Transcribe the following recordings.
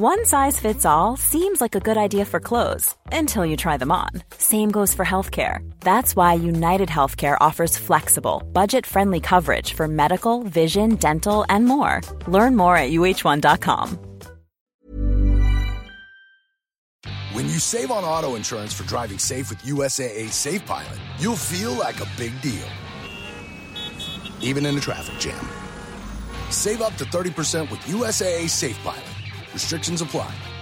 One size fits all seems like a good idea for clothes until you try them on. Same goes for healthcare. That's why United Healthcare offers flexible, budget-friendly coverage for medical, vision, dental, and more. Learn more at uh1.com. When you save on auto insurance for driving safe with USAA Safe Pilot, you'll feel like a big deal, even in a traffic jam. Save up to 30% with USAA Safe Pilot. Restrictions apply.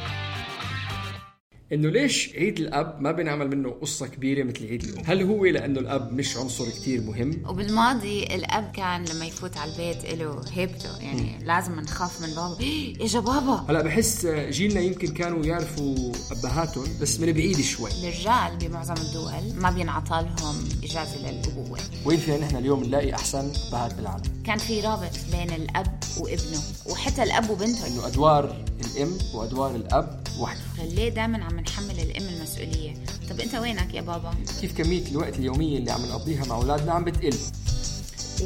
إنه ليش عيد الأب ما بنعمل منه قصة كبيرة مثل عيد الأم؟ هل هو لأنه الأب مش عنصر كتير مهم؟ وبالماضي الأب كان لما يفوت على البيت له هيبته يعني لازم نخاف من بابا اجا بابا هلا بحس جيلنا يمكن كانوا يعرفوا أبهاتهم بس من بعيد شوي الرجال بمعظم الدول ما بينعطى لهم إجازة للأبوة وين فينا نحن اليوم نلاقي أحسن أبهات بالعالم؟ كان في رابط بين الأب وابنه وحتى الأب وبنته إنه أدوار الأم وأدوار الأب وحده ليه دائما عم نحمل الأم المسؤولية؟ طب أنت وينك يا بابا؟ كيف كمية الوقت اليومية اللي عم نقضيها مع أولادنا عم بتقل؟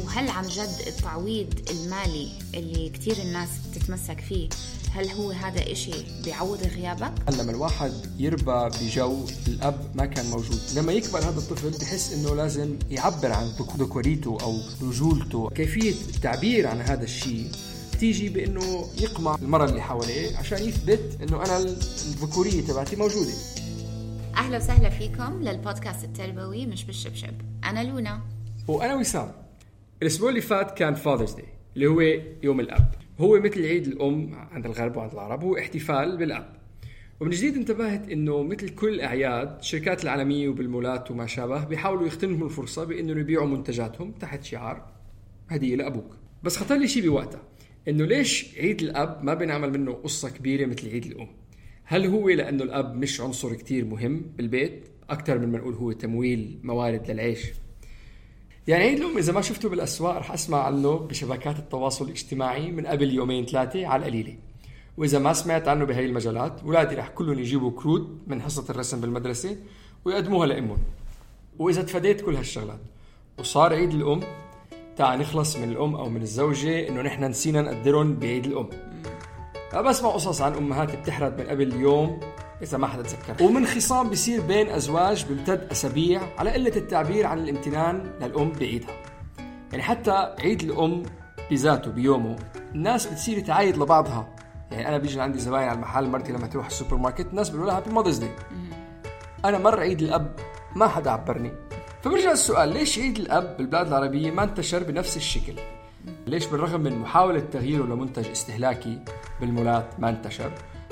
وهل عن جد التعويض المالي اللي كتير الناس بتتمسك فيه هل هو هذا إشي بيعوض غيابك؟ لما الواحد يربى بجو الأب ما كان موجود. لما يكبر هذا الطفل بحس إنه لازم يعبر عن ذكوريته أو رجولته كيفية التعبير عن هذا الشيء تيجي بإنه يقمع المرأة اللي حواليه عشان يثبت إنه أنا الذكورية تبعتي موجودة. أهلا وسهلا فيكم للبودكاست التربوي مش بالشبشب. أنا لونا. وأنا وسام. الأسبوع اللي فات كان فاذرز داي اللي هو يوم الأب. هو مثل عيد الأم عند الغرب وعند العرب هو احتفال بالأب. ومن جديد انتبهت إنه مثل كل الاعياد الشركات العالمية وبالمولات وما شابه بيحاولوا يغتنموا الفرصة بإنه يبيعوا منتجاتهم تحت شعار هدية لأبوك. بس خطر لي شيء بوقتها. إنه ليش عيد الأب ما بنعمل منه قصة كبيرة مثل عيد الأم؟ هل هو لأنه الأب مش عنصر كتير مهم بالبيت؟ أكثر من ما نقول هو تمويل موارد للعيش. يعني عيد الأم إذا ما شفته بالأسواق رح أسمع عنه بشبكات التواصل الاجتماعي من قبل يومين ثلاثة على القليلة. وإذا ما سمعت عنه بهي المجالات اولادي رح كلهم يجيبوا كروت من حصة الرسم بالمدرسة ويقدموها لأمهم. وإذا تفاديت كل هالشغلات وصار عيد الأم تعال نخلص من الأم أو من الزوجة إنه نحن نسينا نقدرهم بعيد الأم. بسمع قصص عن أمهات بتحرد من قبل يوم إذا ما حدا تذكر. ومن خصام بيصير بين أزواج بيمتد أسابيع على قلة التعبير عن الامتنان للأم بعيدها. يعني حتى عيد الأم بذاته بيومه الناس بتصير تعايد لبعضها. يعني أنا بيجي عندي زباين على المحل مرتي لما تروح السوبر ماركت الناس بيقولوا لها happy Mother's Day أنا مر عيد الأب ما حدا عبرني. فبرجع السؤال ليش عيد الأب بالبلاد العربية ما انتشر بنفس الشكل؟ ليش بالرغم من محاولة تغييره لمنتج استهلاكي بالمولات ما انتشر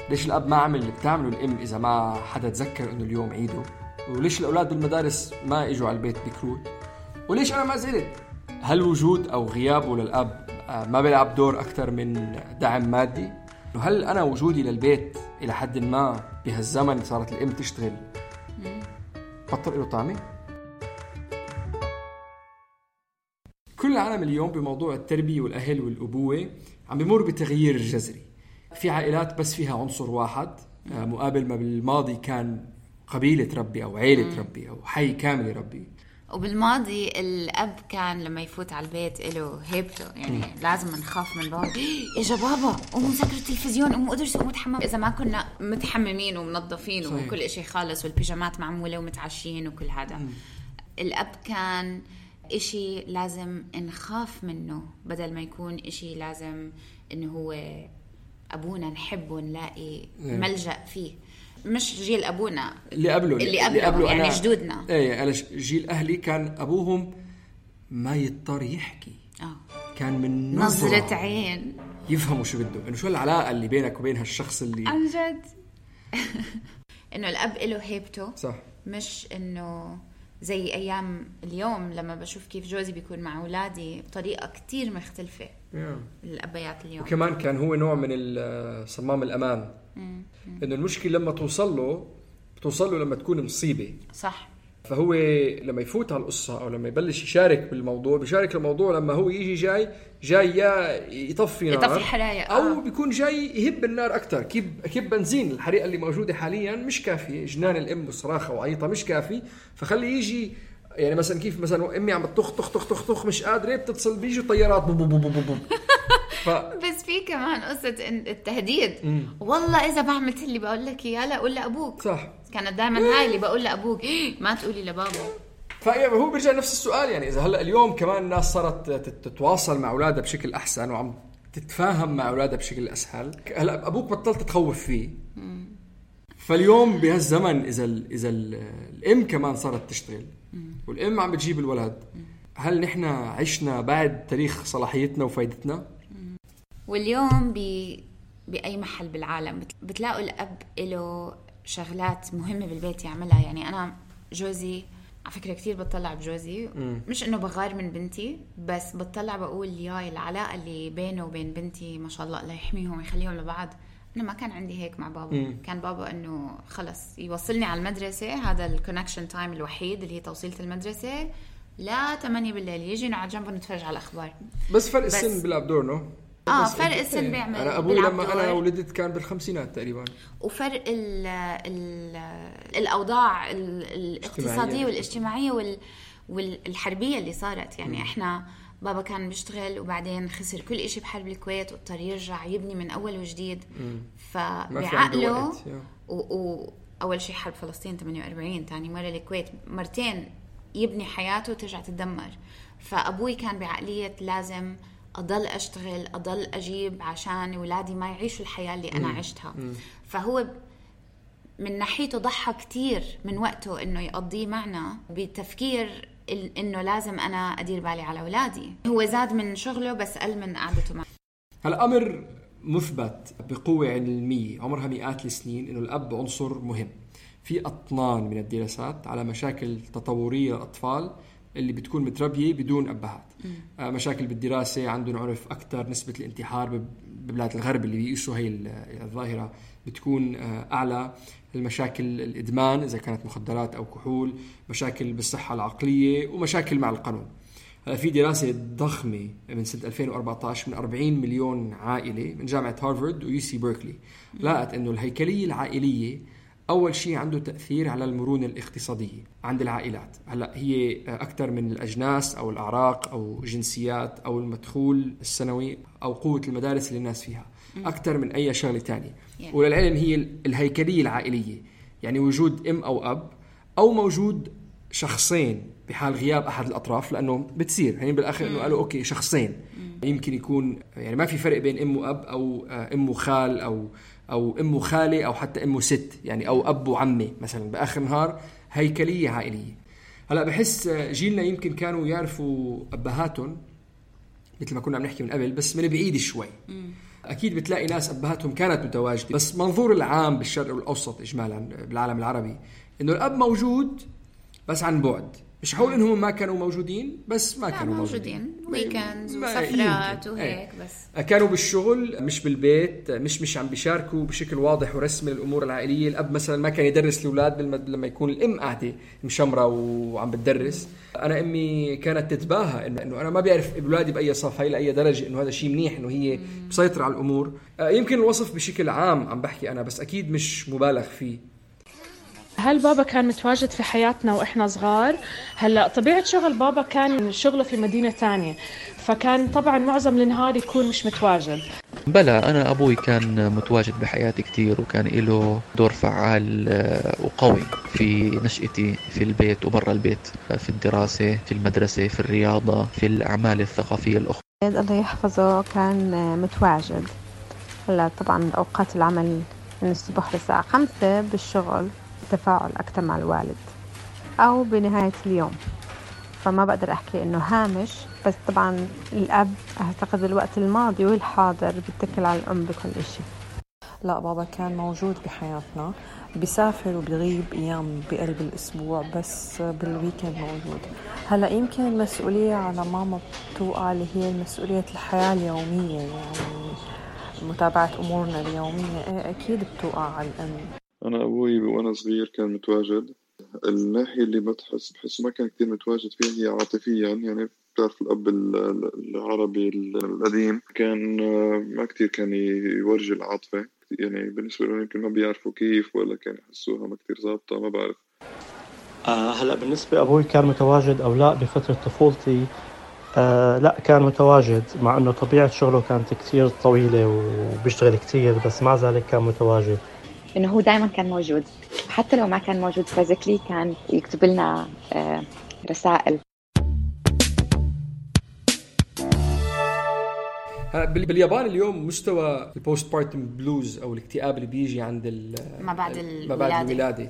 ليش الأب ما عمل اللي بتعمله الأم إذا ما حدا تذكر إنه اليوم عيده؟ وليش الأولاد بالمدارس ما إجوا على البيت بكروت؟ وليش أنا ما زعلت هل وجود أو غيابه للأب آه، ما بيلعب دور أكثر من دعم مادي؟ وهل أنا وجودي للبيت إلى حد ما بهالزمن صارت الأم تشتغل؟ بطل له طعمه كل العالم اليوم بموضوع التربية والأهل والأبوة عم بمر بتغيير جذري. في عائلات بس فيها عنصر واحد آه، مقابل ما بالماضي كان قبيلة تربي أو عيلة تربي أو حي كامل يربي وبالماضي الأب كان لما يفوت على البيت له هيبته. يعني م. لازم نخاف من بابا اجا بابا قوموا سكروا التلفزيون قوموا ادرسوا قوموا تحمموا إذا ما كنا متحممين ومنظفين صحيح. وكل شيء خالص والبيجامات معمولة ومتعشين وكل هذا. م. الأب كان إشي لازم نخاف منه بدل ما إشي إشي لازم إنه هو أبونا نحبه ونلاقي نعم. ملجأ فيه. مش جيل أبونا اللي قبله اللي قبله, اللي قبله يعني أنا جدودنا. إيه أنا جيل أهلي كان أبوهم ما يضطر يحكي. آه. كان من نظرة, نظرة عين. يفهموا شو بده. إنه شو العلاقة اللي بينك وبين هالشخص اللي عن جد. إنه الأب له هيبته. صح. مش إنه زي أيام اليوم لما بشوف كيف جوزي بيكون مع أولادي بطريقة كتير مختلفة. الأبيات اليوم. وكمان كان هو نوع من صمام الأمان. إنه المشكلة لما توصل له بتوصل له لما تكون مصيبة. صح. فهو لما يفوت على القصة أو لما يبلش يشارك بالموضوع بيشارك الموضوع لما هو يجي جاي جاي يا يطفي نار يطفي حرايق، أو آه. بيكون جاي يهب النار أكثر يكب يكب بنزين الحريقة اللي موجودة حاليا مش كافية. جنان الأم والصراخة وعيطة مش كافي. فخلي يجي يعني مثلا كيف مثلا أمي عم بتطخ طخ طخ طخ طخ مش قادرة بتتصل بيجوا طيارات بو بو بو بو بو. ف بس في كمان إن- التهديد. والله إذا ما عملت اللي بقول لك إياه لا قول لأبوك. صح. كانت دائما هاي اللي بقول لأبوك. ما تقولي لبابا. فهو بيرجع نفس السؤال يعني إذا هلأ اليوم كمان الناس صارت تت- تتواصل مع اولادها بشكل أحسن وعم تتفاهم مع اولادها بشكل أسهل هلأ أبوك بطلت تخوف فيه. فاليوم بهالزمن إذا ال إذا ال الأم كمان صارت تشتغل والأم عم بتجيب الولد هل نحن عشنا بعد تاريخ صلاحيتنا وفايدتنا؟ واليوم ب... بأي محل بالعالم بت- بتلاقوا الأب له شغلات مهمة بالبيت يعملها. يعني أنا جوزي على فكرة كثير بتطلع بجوزي. مش إنه بغار من بنتي بس بتطلع بقول ياي العلاقة اللي بينه وبين بنتي ما شاء الله الله يحميهم ويخليهم لبعض. أنا ما كان عندي هيك مع بابا. كان بابا إنه خلص يوصلني على المدرسة هذا ال connection time الوحيد اللي هي توصيلة المدرسة. لا 8 بالليل يجي نقعد جنبه نتفرج على الأخبار. بس فرق السن بيلعب دور نو بس- فرق السن. بيعمل- أنا أبوي لما أنا. ولدت كان بالخمسينات تقريبا وفرق ال ال الأوضاع ال- الاقتصادية. والاجتماعية وال والحربيه اللي صارت يعني إحنا بابا كان بيشتغل وبعدين خسر كل إشي بحرب الكويت واضطر يرجع يبني من أول وجديد فبعقله. واول شيء حرب فلسطين 48 ثاني مرة الكويت مرتين يبني حياته وترجع تتدمر فأبوي كان بعقلية لازم أضل أشتغل أضل أجيب عشان اولادي ما يعيشوا الحياة اللي أنا عشتها. فهو من ناحيته ضحى كتير من وقته إنه يقضيه معنا بتفكير إنه لازم أنا أدير بالي على اولادي هو زاد من شغله بس قل من قعدته معنا هلا أمر مثبت بقوة علمية عمرها مئات السنين إنه الأب عنصر مهم. في أطنان من الدراسات على مشاكل تطورية للاطفال اللي بتكون متربية بدون أبهات. آه، مشاكل بالدراسة عندهم عرف أكثر نسبة الانتحار بب- ببلاد الغرب اللي بيقيسوا هي ال- الظاهرة بتكون آه، أعلى. المشاكل الإدمان إذا كانت مخدرات أو كحول مشاكل بالصحة العقلية ومشاكل مع القانون. هلا في دراسة ضخمة من سنة 2014 من 40 مليون عائلة من جامعة هارفارد ويو سي بيركلي لقت إنه الهيكلية العائلية أول شيء عنده تأثير على المرونة الاقتصادية عند العائلات. هلأ هي أكثر من الأجناس أو الأعراق أو جنسيات أو المدخول السنوي أو قوة المدارس اللي الناس فيها. أكثر من أي شغلة تانية. Yeah. وللعلم هي الهيكلية العائلية. يعني وجود أم أو أب أو موجود شخصين بحال غياب أحد الأطراف لأنه بتصير. يعني بالآخر إنه قالوا أوكي شخصين. يمكن يكون يعني ما في فرق بين أم وأب أو آه، أم وخال أو أو أم وخاله أو حتى أم وست يعني أو أب وعمة مثلا بآخر النهار هيكليه عائلية. هلأ بحس جيلنا يمكن كانوا يعرفوا أبهاتهم مثل ما كنا عم نحكي من قبل بس من بعيد شوي. أكيد بتلاقي ناس أبهاتهم كانت متواجدة. بس منظور العام بالشرق والأوسط اجمالا بالعالم العربي إنه الأب موجود بس عن بعد. مش حقول إنهم ما كانوا موجودين بس ما كانوا موجودين ويكندز وسفرات. وهيك. بس كانوا بالشغل مش بالبيت مش مش عم بيشاركوا بشكل واضح ورسمي الأمور العائلية الأب مثلا ما كان يدرس الأولاد. لما يكون الأم قاعدة مشمرة وعم بتدرس أنا أمي كانت تتباهى انه إنه أنا ما بعرف أولادي بأي صف هي لأي درجة إنه هذا شيء منيح إنه هي مسيطره على الأمور آه، يمكن الوصف بشكل عام عم بحكي أنا بس أكيد مش مبالغ فيه هل بابا كان متواجد في حياتنا وإحنا صغار؟ هلا طبيعة شغل بابا كان شغله في مدينة تانية فكان طبعا معظم النهار يكون مش متواجد. بلى أنا أبوي كان متواجد بحياتي كتير وكان له دور فعال آه، وقوي في نشأتي في البيت وبرا البيت آه، في الدراسة في المدرسة في الرياضة في الأعمال الثقافية الأخرى. الله يحفظه كان متواجد. هلا طبعا أوقات العمل من الصبح للساعة خمسة بالشغل. تفاعل أكثر مع الوالد أو بنهاية اليوم. فما بقدر أحكي إنه هامش بس طبعا الأب أعتقد الوقت الماضي والحاضر بيتكل على الأم بكل إشي. لا بابا كان موجود بحياتنا بيسافر وبيغيب أيام بقلب الأسبوع بس بالويكند موجود. هلا يمكن المسؤولية على ماما بتوقع اللي هي مسؤولية الحياة اليومية يعني متابعة أمورنا اليومية. إيه أكيد بتوقع على الأم. أنا أبوي وأنا صغير كان متواجد. الناحية اللي بتحس بحس ما كان كتير متواجد فيها هي عاطفيا يعني بتعرف الأب العربي القديم. كان ما كتير كان يورجي العاطفة. يعني بالنسبة لهم يمكن ما بيعرفوا كيف ولا كان يحسوها ما كتير ظابطة ما بعرف. آه هلأ بالنسبة أبوي كان متواجد أو لا بفترة طفولتي آه لا كان متواجد مع إنه طبيعة شغله كانت كثير طويلة وبيشتغل كثير بس مع ذلك كان متواجد. إنه هو دائما كان موجود. حتى لو ما كان موجود physically كان يكتب لنا آه رسائل. باليابان اليوم مستوى ال postpartum blues أو الاكتئاب اللي بيجي عند ما بعد الولاده ما بعد الولاده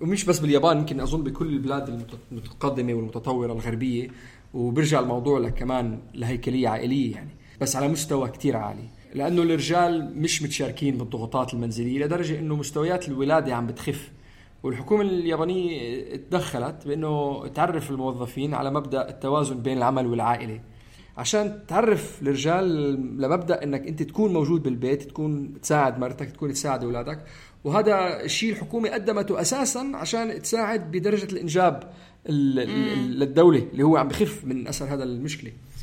ومش بس باليابان يمكن أظن بكل البلاد المتقدمة والمتطورة الغربية. وبرجع الموضوع لك كمان لهيكلية عائلية يعني. بس على مستوى كتير عالي. لأنه الرجال مش متشاركين بالضغوطات المنزلية لدرجة إنه مستويات الولادة عم بتخف. والحكومة اليابانية تدخلت بأنه تعرف الموظفين على مبدأ التوازن بين العمل والعائلة. عشان تعرف الرجال لمبدأ إنك أنت تكون موجود بالبيت تكون تساعد مرتك تكون تساعد أولادك. وهذا الشيء الحكومة قدمته أساسا عشان تساعد بدرجة الإنجاب للدولة اللي هو عم بخف من أثر هذا المشكلة. صح.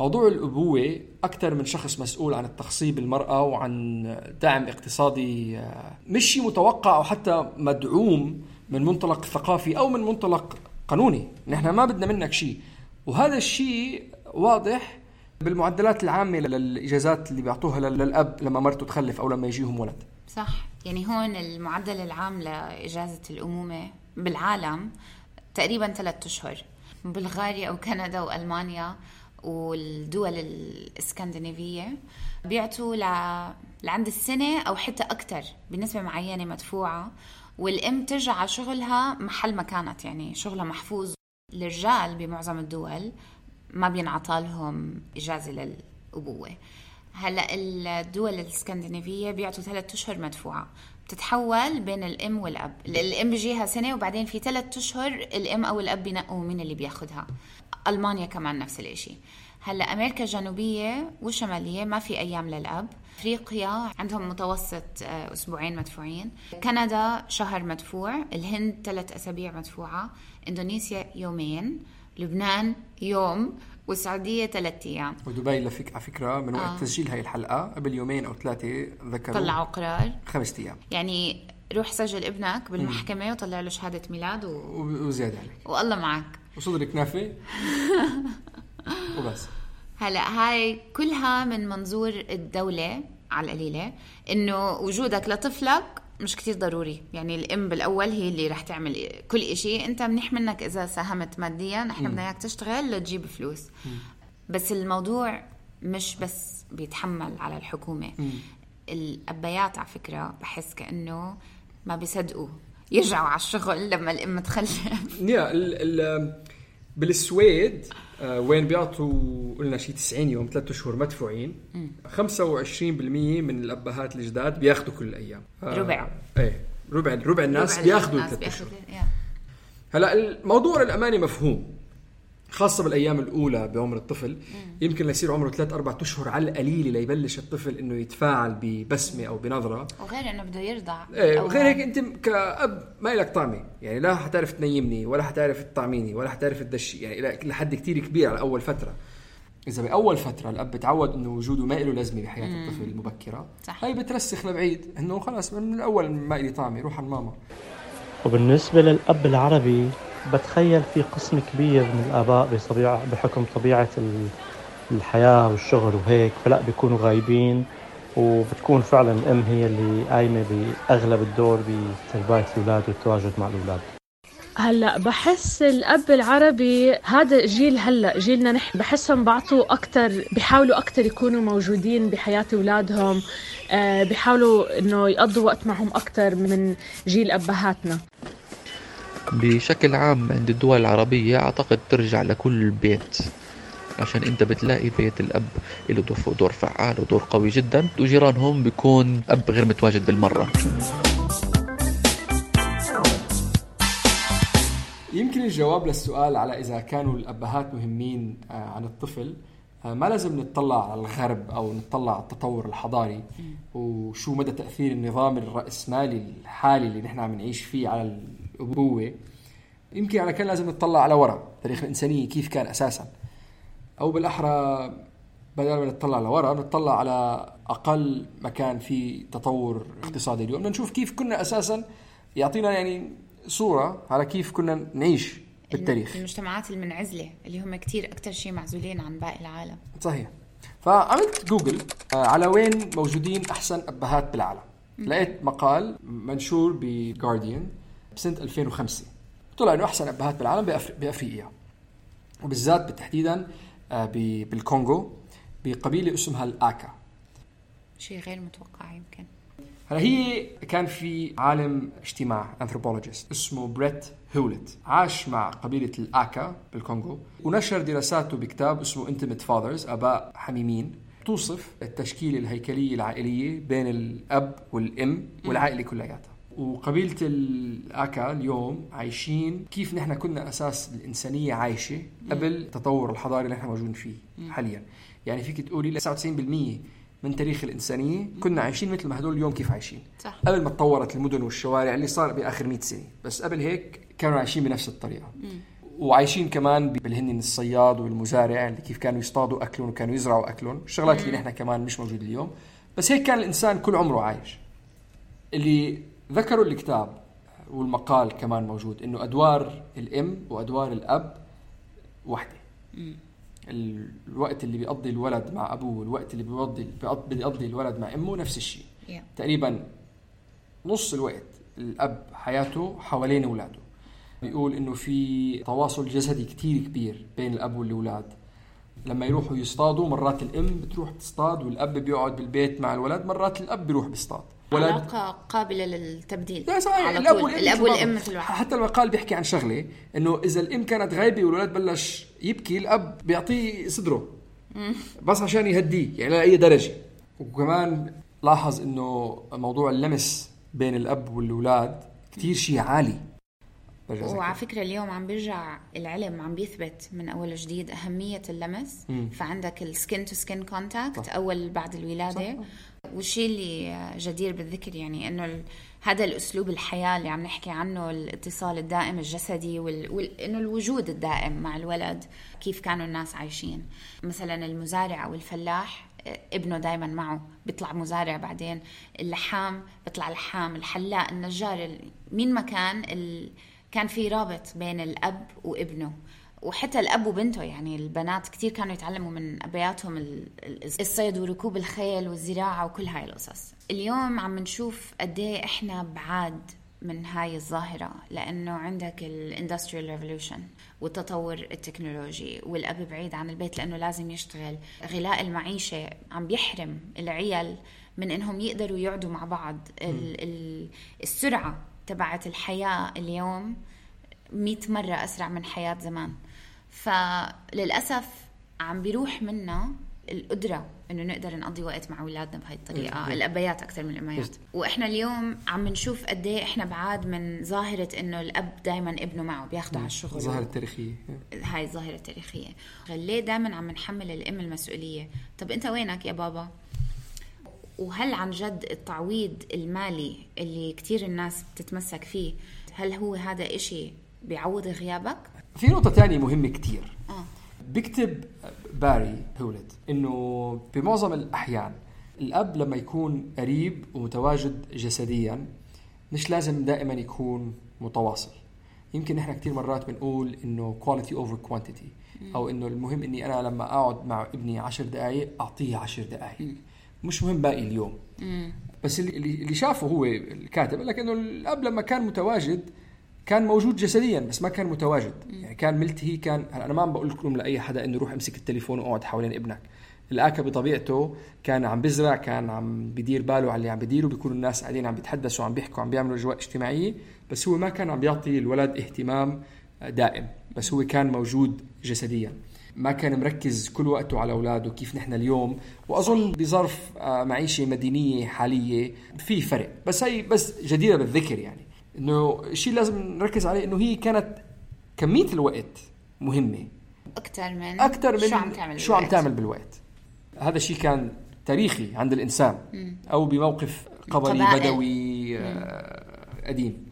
موضوع الأبوة أكثر من شخص مسؤول عن التخصيب المرأة وعن دعم اقتصادي آه، مش شيء متوقع أو حتى مدعوم من منطلق ثقافي أو من منطلق قانوني. نحن ما بدنا منك شيء. وهذا الشيء واضح بالمعدلات العامة للإجازات اللي بيعطوها للأب لما مرته تخلف أو لما يجيهم ولد. صح. يعني هون المعدل العام لإجازة الأمومة بالعالم تقريبا ثلاثة أشهر. بلغاريا أو كندا وألمانيا والدول الإسكندنافية بيعطوا ل... لعند السنة أو حتى أكثر بنسبة معينة مدفوعة. والأم ترجع شغلها محل ما كانت يعني شغلها محفوظ. الرجال بمعظم الدول ما بينعطى لهم إجازة للأبوة. هلأ الدول الإسكندنافية بيعطوا ثلاثة أشهر مدفوعة. بتتحول بين الأم والأب. الأم بيجيها سنة وبعدين في ثلاثة أشهر الأم أو الأب بينقوا مين اللي بياخدها. ألمانيا كمان نفس الإشي. هلأ أمريكا الجنوبية والشمالية ما في أيام للأب. أفريقيا عندهم متوسط آه، أسبوعين مدفوعين. كندا شهر مدفوع. الهند ثلاث أسابيع مدفوعة. إندونيسيا يومين. لبنان يوم. والسعودية ثلاث أيام. ودبي لفك على فكرة من وقت آه. تسجيل هاي الحلقة قبل يومين أو ثلاثة ذكروا طلعوا قرار. خمسة أيام. يعني روح سجل ابنك بالمحكمة مم. وطلع له شهادة ميلاد و... وزيادة عليك. والله معك. وصدرك كنافه وبس. هلا هاي كلها من منظور الدولة على القليلة إنه وجودك لطفلك مش كتير ضروري. يعني الام بالأول هي اللي رح تعمل كل إشي. أنت منيح منك إذا ساهمت ماديا إحنا بدنا اياك تشتغل لتجيب فلوس. بس الموضوع مش بس بيتحمل على الحكومة. الأبيات على فكرة بحس كأنه ما بيصدقوا يرجعوا على الشغل لما الام تخلف. يا بالسويد وين بيعطوا قلنا شيء 90 يوم ثلاثة شهور مدفوعين. 25% من الأبهات الجداد بياخذوا كل الأيام. آه، ربع. إيه ربع ربع الناس بياخذوا الثلاث شهور هلا الموضوع الامانه مفهوم. خاصة بالأيام الأولى بعمر الطفل يمكن ليصير عمره ثلاث أربع أشهر على القليل ليبلش الطفل إنه يتفاعل ببسمة أو بنظرة. وغير إنه بده يرضع إيه وغير هيك. أنت كأب ما لك طعمة يعني لا حتعرف تنيمني ولا حتعرف تطعميني ولا حتعرف تدشي يعني لحد كتير كبير على أول فترة. إذا بأول فترة الأب تعود إنه وجوده ما له لازمة بحياة مم. الطفل المبكرة صح. هاي بترسخ لبعيد إنه خلاص من الأول ما لي طعمة روح على ماما وبالنسبة للأب العربي بتخيل في قسم كبير من الآباء بطبيعة بحكم طبيعة الحياة والشغل وهيك فلا بيكونوا غايبين وبتكون فعلا الأم هي اللي قايمة بأغلب الدور بتربية الأولاد والتواجد مع الأولاد. هلا بحس الأب العربي هذا جيل هلا جيلنا نحن بحسهم بعطوا أكثر بيحاولوا أكثر يكونوا موجودين بحياة أولادهم آه، بيحاولوا إنه يقضوا وقت معهم أكثر من جيل أبهاتنا. بشكل عام عند الدول العربية أعتقد ترجع لكل بيت. عشان أنت بتلاقي بيت الأب له دور- دور فعال ودور قوي جدا. وجيرانهم بيكون أب غير متواجد بالمرة. يمكن الجواب للسؤال على إذا كانوا الأبهات مهمين آه، عن الطفل. آه، ما لازم نتطلع على الغرب أو نتطلع على التطور الحضاري. وشو مدى تأثير النظام الرأسمالي الحالي اللي نحن عم نعيش فيه على الابوه يمكن على كان لازم نتطلع على وراء تاريخ الإنسانية كيف كان أساسا. أو بالأحرى بدل ما نتطلع لورا نتطلع على أقل مكان في تطور اقتصادي اليوم. نشوف كيف كنا أساسا. يعطينا يعني صورة على كيف كنا نعيش بالتاريخ. المجتمعات المنعزلة اللي هم كتير أكثر شيء معزولين عن باقي العالم. صحيح. فعملت جوجل آه، على وين موجودين أحسن أبهات بالعالم. لقيت مقال منشور ب Guardian بسنه 2005 طلع انه أحسن أبهات بالعالم. بأفريقيا. وبالذات بالتحديدا آه، ب- بالكونغو بقبيلة اسمها الآكا. شيء غير متوقع يمكن. هلا هي كان في عالم اجتماع anthropologist اسمه بريت هولت. عاش مع قبيلة الآكا بالكونغو ونشر دراساته بكتاب اسمه Intimate Fathers آباء حميمين. توصف التشكيلة الهيكلية العائلية بين الأب والأم والعائلة كلياتها. وقبيلة الآكا اليوم عايشين كيف نحن كنا أساس الإنسانية عايشة قبل التطور الحضاري اللي نحن موجودين فيه حاليا. يعني فيك تقولي ل 99% من تاريخ الإنسانية كنا عايشين مثل ما هدول اليوم كيف عايشين. صح. قبل ما تطورت المدن والشوارع اللي صار بآخر 100 سنة. بس قبل هيك كانوا عايشين بنفس الطريقة. وعايشين كمان بالهن الصياد والمزارع اللي كيف كانوا يصطادوا أكلهم وكانوا يزرعوا أكلهم. الشغلات اللي نحن كمان مش موجودة اليوم. بس هيك كان الإنسان كل عمره عايش. اللي ذكروا الكتاب والمقال كمان موجود إنه أدوار الأم وأدوار الأب وحدة. الوقت اللي بيقضي الولد مع أبوه والوقت اللي بيقضي بيقضي الولد مع أمه نفس الشيء. Yeah. تقريبا نص الوقت الأب حياته حوالين أولاده. بيقول إنه في تواصل جسدي كتير كبير بين الأب والأولاد. لما يروحوا يصطادوا مرات الأم بتروح تصطاد والأب بيقعد بالبيت مع الولد مرات الأب بيروح بيصطاد. ولد علاقة قابلة للتبديل. لا صحيح. على الاب طول. والام الأب. والأم مثل حتى المقال بيحكي عن شغلة إنه إذا الأم كانت غايبة والولد بلش يبكي الأب بيعطيه صدره. بس عشان يهديه يعني لاي درجة. وكمان لاحظ إنه موضوع اللمس بين الأب والأولاد كتير شيء عالي. وعلى فكرة اليوم عم بيرجع العلم عم بيثبت من أول وجديد أهمية اللمس. مم. فعندك ال skin to skin contact صح. أول بعد الولادة. والشيء اللي جدير بالذكر؟ يعني ال- هذا الأسلوب الحياة اللي عم نحكي عنه الاتصال الدائم الجسدي وال... وال... إنه الوجود الدائم مع الولد كيف كانوا الناس عايشين. مثلا المزارع أو الفلاح ابنه دائما معه بيطلع مزارع بعدين. اللحام بيطلع لحام. الحلاق النجار ال- مين ما كان ال... كان في رابط بين الأب وابنه. وحتى الأب وبنته يعني البنات كتير كانوا يتعلموا من ال- الصيد وركوب الخيل والزراعة وكل هاي القصص. اليوم عم نشوف قد إيه إحنا بعاد من هاي الظاهرة لأنه عندك ال industrial revolution والتطور التكنولوجي والأب بعيد عن البيت لأنه لازم يشتغل. غلاء المعيشة عم بيحرم العيال من إنهم يقدروا يقعدوا مع بعض. ال- ال- السرعة تبعت الحياة اليوم مئة مرة أسرع من حياة زمان. فللأسف عم بيروح منا القدرة إنه نقدر نقضي وقت مع أولادنا بهاي الطريقة. مم. الأبيات أكثر من الأميات. وإحنا اليوم عم نشوف قد إيه إحنا بعاد من ظاهرة إنه الأب دائما ابنه معه بياخده على الشغل الظاهرة التاريخية هاي الظاهرة التاريخية. ليه دائما عم نحمل الأم المسؤولية؟ طب أنت وينك يا بابا؟ وهل عن جد التعويض المالي اللي كتير الناس بتتمسك فيه هل هو هذا إشي بيعوض غيابك؟ في نقطة تانية مهمة كتير. آه. بيكتب باري هولت إنه بمعظم الأحيان الأب لما يكون قريب ومتواجد جسديا مش لازم دائما يكون متواصل. يمكن نحن كثير مرات بنقول إنه quality over quantity أو إنه المهم إني أنا لما أقعد مع ابني عشر دقائق أعطيه عشر دقائق مش مهم باقي اليوم. بس اللي شافه هو الكاتب قال لك انه الأب لما كان متواجد كان موجود جسديا بس ما كان متواجد. يعني كان ملتهي كان أنا ما عم بقول لكم لأي حدا إنه روح امسك التليفون واقعد حوالين ابنك. الاكا بطبيعته كان عم بزرع كان عم بدير باله على اللي عم بديره بيكونوا الناس قاعدين عم بيتحدثوا عم بيحكوا عم بيعملوا أجواء اجتماعية. بس هو ما كان عم بيعطي الولد اهتمام دائم. بس هو كان موجود جسديا. ما كان مركز كل وقته على أولاده كيف نحن اليوم. وأظن بظرف آه، معيشة مدينيه حالية في فرق. بس هي بس جديرة بالذكر يعني. إنه الشيء لازم نركز عليه إنه هي كانت كمية الوقت مهمة أكثر من أكثر من شو عم تعمل شو عم. تعمل بالوقت هذا الشيء كان تاريخي عند الإنسان مم. أو بموقف قبلي قبائل. بدوي آه، قديم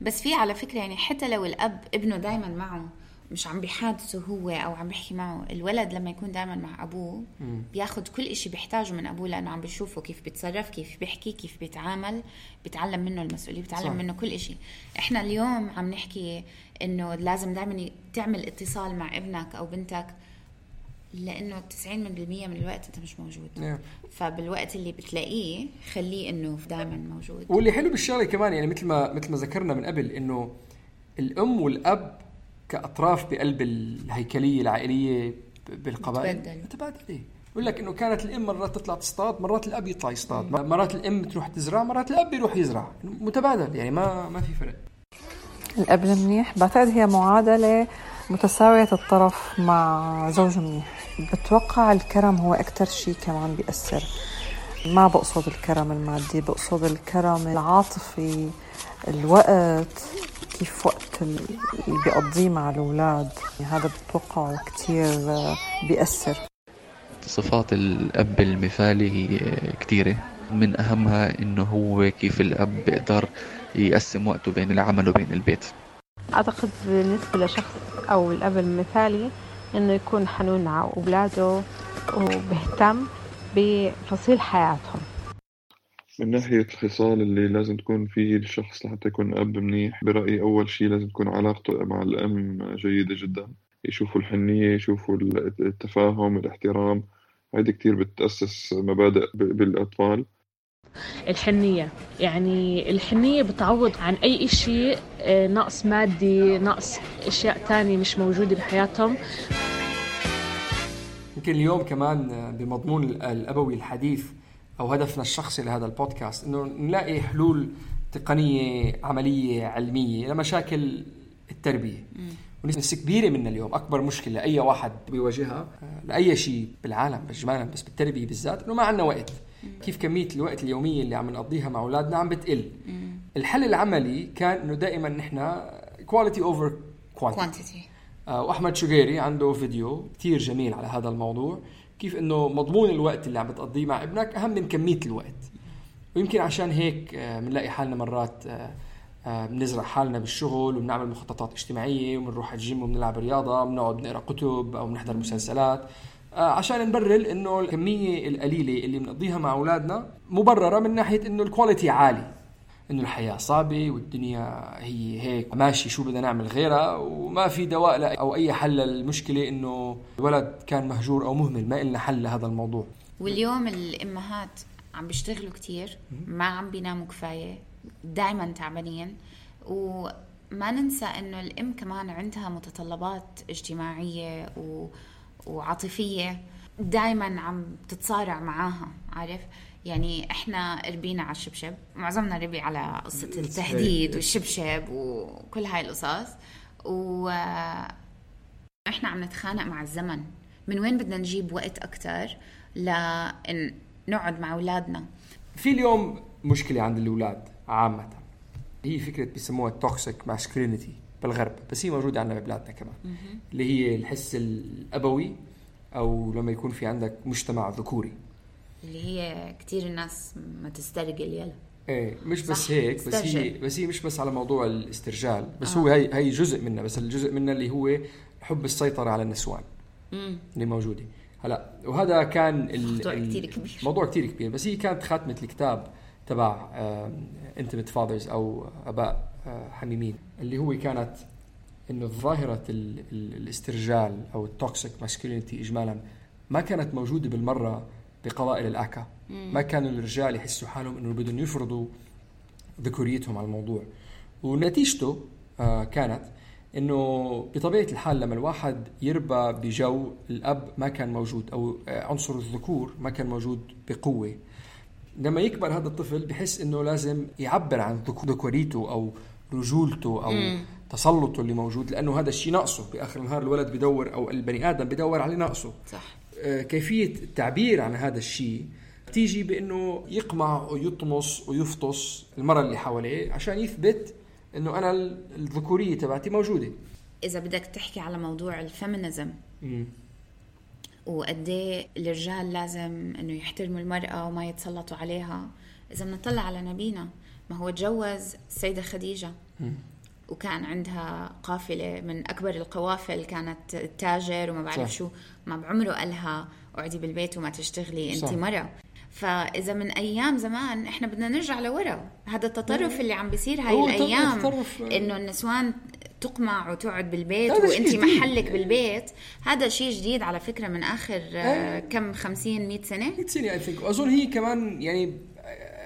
بس في على فكرة يعني حتى لو الأب ابنه دايما معه مش عم بيحادثه هو أو عم بيحكي معه الولد لما يكون دايما مع أبوه مم. بياخد كل إشي بيحتاجه من أبوه لأنه عم بيشوفه كيف بيتصرف كيف بيحكي كيف بيتعامل بيتعلم منه المسؤولية بيتعلم صح. منه كل إشي إحنا اليوم عم نحكي إنه لازم دايما تعمل اتصال مع ابنك أو بنتك لأنه 90% من الوقت أنت مش موجود نعم. فبالوقت اللي بتلاقيه خليه إنه دائما موجود واللي حلو بالشغلة كمان يعني مثل ما مثل ما ذكرنا من قبل إنه الأم والأب كأطراف بقلب الهيكلية العائلية بالقبائل. متبادل. متبادله بقول لك إنه كانت الأم مرات تطلع تصطاد مرات الأب يطلع يصطاد. مرات الأم تروح تزرع مرات الأب بيروح يزرع. متبادل يعني ما ما في فرق. الأب المنيح بعتقد هي معادلة متساوية الطرف مع زوج منيح. بتوقع الكرم هو أكتر شيء كمان بيأثر. ما بقصد الكرم المادي بقصد الكرم العاطفي الوقت. كيف وقت اللي بيقضيه مع الأولاد؟ هذا بتوقعه كتير آه، بيأثر. صفات الأب المثالي هي كثيرة من أهمها إنه هو كيف الأب بيقدر يقسم وقته بين العمل وبين البيت. أعتقد بالنسبة لشخص أو الأب المثالي إنه يكون حنون على أولاده وبهتم بفصيل حياتهم. من ناحية الخصال اللي لازم تكون فيه الشخص لحتى يكون أب منيح برأيي أول شيء لازم تكون علاقته مع الأم جيدة جدا. يشوفوا الحنية يشوفوا التفاهم الاحترام. هيدي كتير بتأسس مبادئ ب- بالأطفال. الحنية. يعني الحنية بتعوض عن أي إشي آه، نقص مادي نقص أشياء تانية مش موجودة بحياتهم. يمكن اليوم كمان بمضمون الأبوي الحديث أو هدفنا الشخصي لهذا البودكاست إنه نلاقي حلول تقنية عملية علمية لمشاكل التربية. ونسبة كبيرة منا اليوم أكبر مشكلة لأي واحد بيواجهها لأي شيء بالعالم إجمالا بس بالتربية بالذات إنه ما عندنا وقت. كيف كمية الوقت اليومية اللي عم نقضيها مع أولادنا عم بتقل. الحل العملي كان إنه دائما نحن quality over quantity وأحمد شقيري عنده فيديو كتير جميل على هذا الموضوع. كيف إنه مضمون الوقت اللي عم بتقضيه مع ابنك أهم من كمية الوقت. ويمكن عشان هيك آه، بنلاقي حالنا مرات آه، آه، بنزرع حالنا بالشغل وبنعمل مخططات اجتماعية وبنروح الجيم وبنلعب رياضة بنقعد نقرأ كتب أو بنحضر مسلسلات. عشان نبرر إنه الكمية القليلة اللي بنقضيها مع أولادنا مبررة من ناحية إنه الكواليتي عالي. إنه الحياة صعبة والدنيا هي هيك. ماشي شو بدنا نعمل غيرها؟ وما في دواء لا أو أي حل للمشكلة إنه الولد كان مهجور أو مهمل. ما إلنا حل لهذا الموضوع. واليوم الأمهات عم بيشتغلوا كتير ما عم بيناموا كفاية دائما تعبانين. وما ننسى إنه الأم كمان عندها متطلبات اجتماعية و... وعاطفية. دائما عم تتصارع معاها عارف؟ يعني إحنا ربينا على الشبشب معظمنا ربي على قصة التهديد والشبشب وكل هاي القصص. و إحنا عم نتخانق مع الزمن. من وين بدنا نجيب وقت أكثر لنقعد مع أولادنا؟ في اليوم مشكلة عند الأولاد عامة. هي فكرة بيسموها ال toxic masculinity بالغرب بس هي موجودة عندنا ببلادنا كمان. اللي هي الحس الأبوي أو لما يكون في عندك مجتمع ذكوري اللي هي كتير الناس ما تسترجل يلا إيه مش بس هيك بس هي. بس هي مش بس على موضوع الاسترجال بس آه. هو هي هي جزء منها بس الجزء منها اللي هو حب السيطرة على النسوان مم. اللي موجودة هلا وهذا كان موضوع كتير كبير. موضوع كثير كبير بس هي كانت خاتمة الكتاب تبع intimate fathers أو أباء آه، حميمين اللي هو كانت إنه ظاهرة ال- ال- الاسترجال أو ال toxic masculinity اجمالا ما كانت موجودة بالمرة بقبائل الأكا. ما كانوا الرجال يحسوا حالهم إنه بدهم يفرضوا ذكوريتهم على الموضوع. ونتيجته آه، كانت إنه بطبيعة الحال لما الواحد يربى بجو الأب ما كان موجود أو آه، عنصر الذكور ما كان موجود بقوة. لما يكبر هذا الطفل بحس إنه لازم يعبر عن ذك- ذكوريته أو رجولته أو مم. تسلطه اللي موجود لأنه هذا الشيء ناقصه بآخر النهار الولد بدور أو البني آدم بدور على ناقصه. صح. آه، كيفية التعبير عن هذا الشيء؟ بتيجي بأنه يقمع ويطمس ويفطس المرأة اللي حواليه عشان يثبت إنه أنا الذكورية تبعتي موجودة. إذا بدك تحكي على موضوع ال feminism مم. وقد إيه الرجال لازم إنه يحترموا المرأة وما يتسلطوا عليها؟ إذا بنطلع على نبينا ما هو تجوز السيده خديجة. وكان عندها قافلة من أكبر القوافل كانت تاجر وما بعرف صح. شو ما بعمره قالها اقعدي بالبيت وما تشتغلي انت. مرة. فإذا من أيام زمان إحنا بدنا نرجع لورا. هذا التطرف اللي عم بيصير هاي الأيام تطرف- إنه النسوان تقمع وتقعد بالبيت وانت. محلك بالبيت. هذا شيء جديد على فكرة من آخر آه، كم 50 100 سنة؟ 100 سنة اي ثينك وأظن هي كمان يعني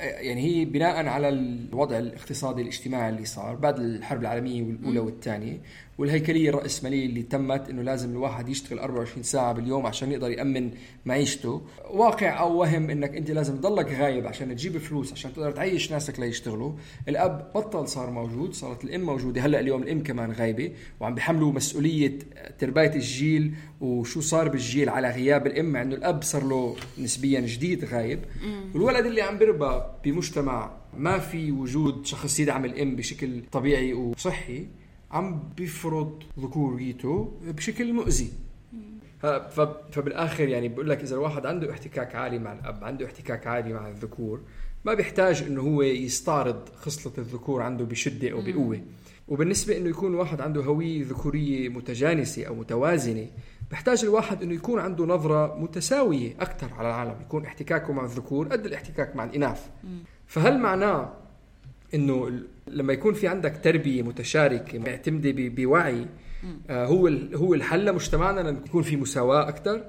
يعني هي بناء على الوضع الاقتصادي الاجتماعي اللي صار بعد الحرب العالمية والأولى والثانية. والهيكلية الراسماليه اللي تمت إنه لازم الواحد يشتغل 24 ساعة باليوم عشان يقدر يأمن معيشته. واقع أو وهم إنك أنت لازم تضلك غايب عشان تجيب فلوس عشان تقدر تعيش ناسك ليشتغلوا. الأب بطل صار موجود صارت الأم موجودة. هلأ اليوم الأم كمان غايبة وعم بيحملوا مسؤولية ترباية الجيل وشو صار بالجيل على غياب الأم مع إنه الأب صار له نسبيا جديد غايب. والولد اللي عم بيربى بمجتمع ما في وجود شخص يدعم الأم بشكل طبيعي وصحي. عم بيفرض ذكوريته بشكل مؤذي. فبالآخر يعني بقول لك إذا الواحد عنده احتكاك عالي مع الأب عنده احتكاك عالي مع الذكور ما بيحتاج إنه هو يستعرض خصلة الذكور عنده بشدة أو بقوة. وبالنسبة إنه يكون واحد عنده هوية ذكورية متجانسة أو متوازنة بحتاج الواحد إنه يكون عنده نظرة متساوية أكثر على العالم يكون احتكاكه مع الذكور قد الاحتكاك مع الإناث. فهل معناه إنه ال- لما يكون في عندك تربية متشاركة معتمدة بوعي آه هو هو الحل لمجتمعنا لأن يكون في مساواة أكثر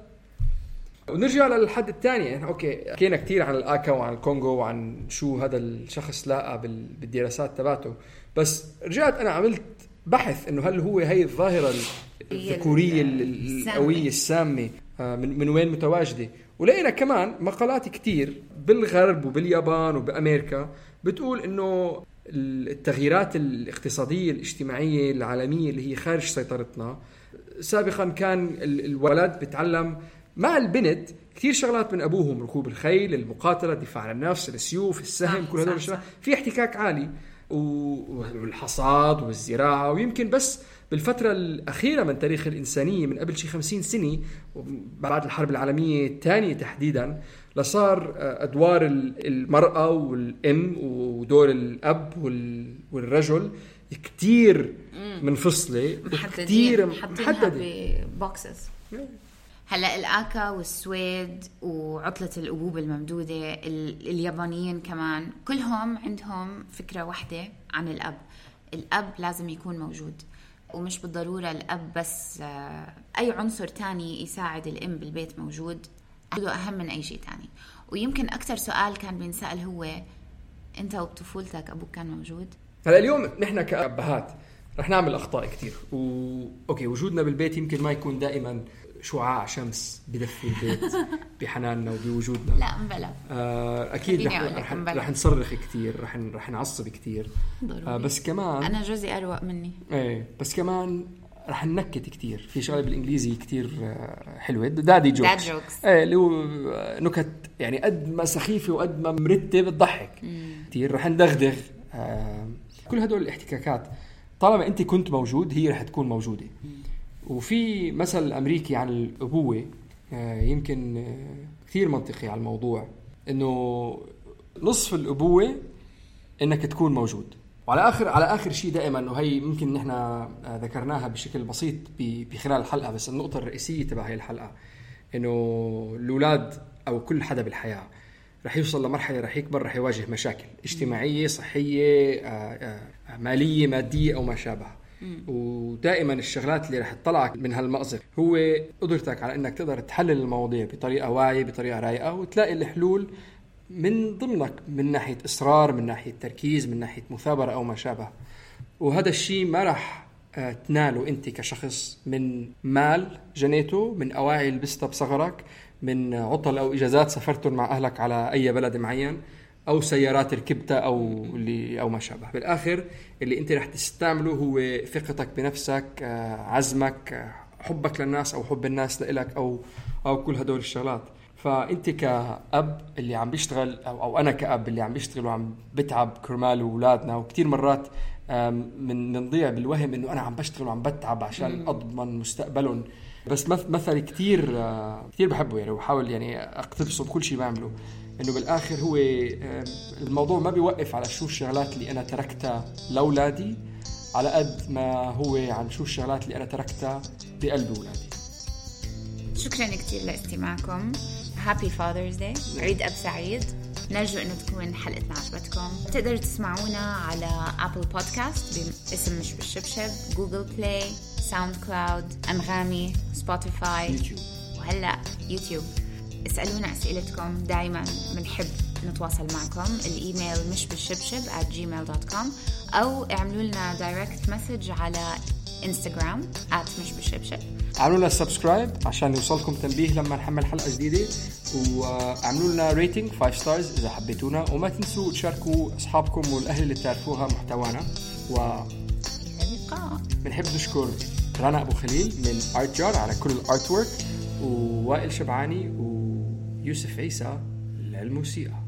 ونرجع للحد الثاني يعني أوكي حكينا كثير عن الآكا وعن الكونغو وعن شو هذا الشخص لاقى بال- بالدراسات تبعته. بس رجعت أنا عملت بحث إنه هل هو هي الظاهرة الذكورية. القوية السامة آه، من من وين متواجدة. ولقينا كمان مقالات كتير بالغرب وباليابان وبأمريكا بتقول إنه التغييرات الاقتصادية الاجتماعية العالمية اللي هي خارج سيطرتنا. سابقا كان ال- الولد بتعلم مع البنت كثير شغلات من أبوهم ركوب الخيل المقاتلة الدفاع عن النفس السيوف السهم صح، كل هدول الشغلات. في احتكاك عالي. والحصاد والزراعة. ويمكن بس بالفترة الأخيرة من تاريخ الإنسانية من قبل شي 50 سنة بعد الحرب العالمية الثانية تحديدا لصار آه، أدوار ال- المرأة والأم ودور وال- والرجل كتير وكتير محددين محددة محددة. ببوكسز هلأ الأكا والسويد وعطلة الأبوبة الممدودة ال- اليابانيين كمان كلهم عندهم فكرة واحدة عن الأب. الأب لازم يكون موجود ومش بالضرورة الأب بس آه، أي عنصر تاني يساعد الأم بالبيت موجود. هذا أهم من أي شيء تاني ويمكن أكثر سؤال كان بينسأل هو أنت وبطفولتك أبوك كان موجود؟ هلا اليوم نحن كأبهات رح نعمل أخطاء كتير و... أوكي وجودنا بالبيت يمكن ما يكون دائما شعاع شمس بدفي البيت بحناننا وبوجودنا لا مبلا آه أكيد رح رح. رح نصرخ كثير رح رح نعصب كثير. آه بس كمان أنا جوزي أروق مني إيه بس كمان رح ننكت كثير في شغلة بالإنجليزي كثير آه، حلوة. دادي جوكس Dad jokes. إيه اللي هو آه، نكت يعني قد ما سخيفة وقد ما مرتب بتضحك. كثير رح ندغدغ. آه كل هدول الاحتكاكات طالما أنت كنت موجود هي رح تكون موجودة. وفي مثل أمريكي عن الأبوة آه، يمكن آه، كثير منطقي على الموضوع. إنه نصف الأبوة إنك تكون موجود. وعلى اخر على آخر شيء دائما إنه هي ممكن نحن آه، ذكرناها بشكل بسيط بخلال الحلقة بس النقطة الرئيسية تبع هي الحلقة إنه الأولاد أو كل حدا بالحياة رح يوصل لمرحلة رح يكبر رح يواجه مشاكل اجتماعية صحية آه، آه، مالية مادية أو ما شابه. ودائما الشغلات اللي رح تطلعك من هالمأزق هو قدرتك على إنك تقدر تحلل المواضيع بطريقة واعية بطريقة رايقة وتلاقي الحلول من ضمنك من ناحية إصرار من ناحية تركيز من ناحية مثابرة أو ما شابه. وهذا الشيء ما راح آه، تناله أنت كشخص من مال جنيته من أواعي لبستها بصغرك من عطل أو إجازات سافرتهم مع أهلك على أي بلد معين أو سيارات ركبتها أو اللي أو ما شابه. بالآخر اللي أنت رح تستعمله هو ثقتك بنفسك آه، عزمك آه، حبك للناس أو حب الناس لإلك أو أو كل هدول الشغلات. فأنت كأب اللي عم بيشتغل أو, أو أنا كأب اللي عم بيشتغل وعم بتعب كرمال اولادنا وكثير مرات من بنضيع بالوهم إنه أنا عم بشتغل وعم بتعب عشان أضمن مستقبلهم. بس مثل كثير كثير بحبه يعني وبحاول يعني أقتبسه بكل شيء بعمله. إنه بالآخر هو الموضوع ما بيوقف على شو الشغلات اللي أنا تركتها لأولادي على قد ما هو عن شو الشغلات اللي أنا تركتها بقلب أولادي. شكرا كثير لاستماعكم. happy Father's Day عيد أب سعيد. نرجو إنه تكون حلقتنا عجبتكم تقدروا تسمعونا على Apple Podcast باسم مش بالشبشب Google Play SoundCloud أنغامي Spotify YouTube. وهلأ يوتيوب. اسألونا أسئلتكم. دائما بنحب نتواصل معكم. الإيميل مش بالشبشب at gmail.com أو اعملوا لنا direct message على انستغرام at مش بالشبشب. اعملوا لنا subscribe عشان يوصلكم تنبيه لما نحمل حلقة جديدة. واعملوا لنا ريتنج 5 ستارز إذا حبيتونا. وما تنسوا تشاركوا أصحابكم والأهل اللي تعرفوها محتوانا. و بنحب نشكر رنا أبو خليل من ارت جار على كل الارت ورك ووائل شبعاني ويوسف عيسى للموسيقى.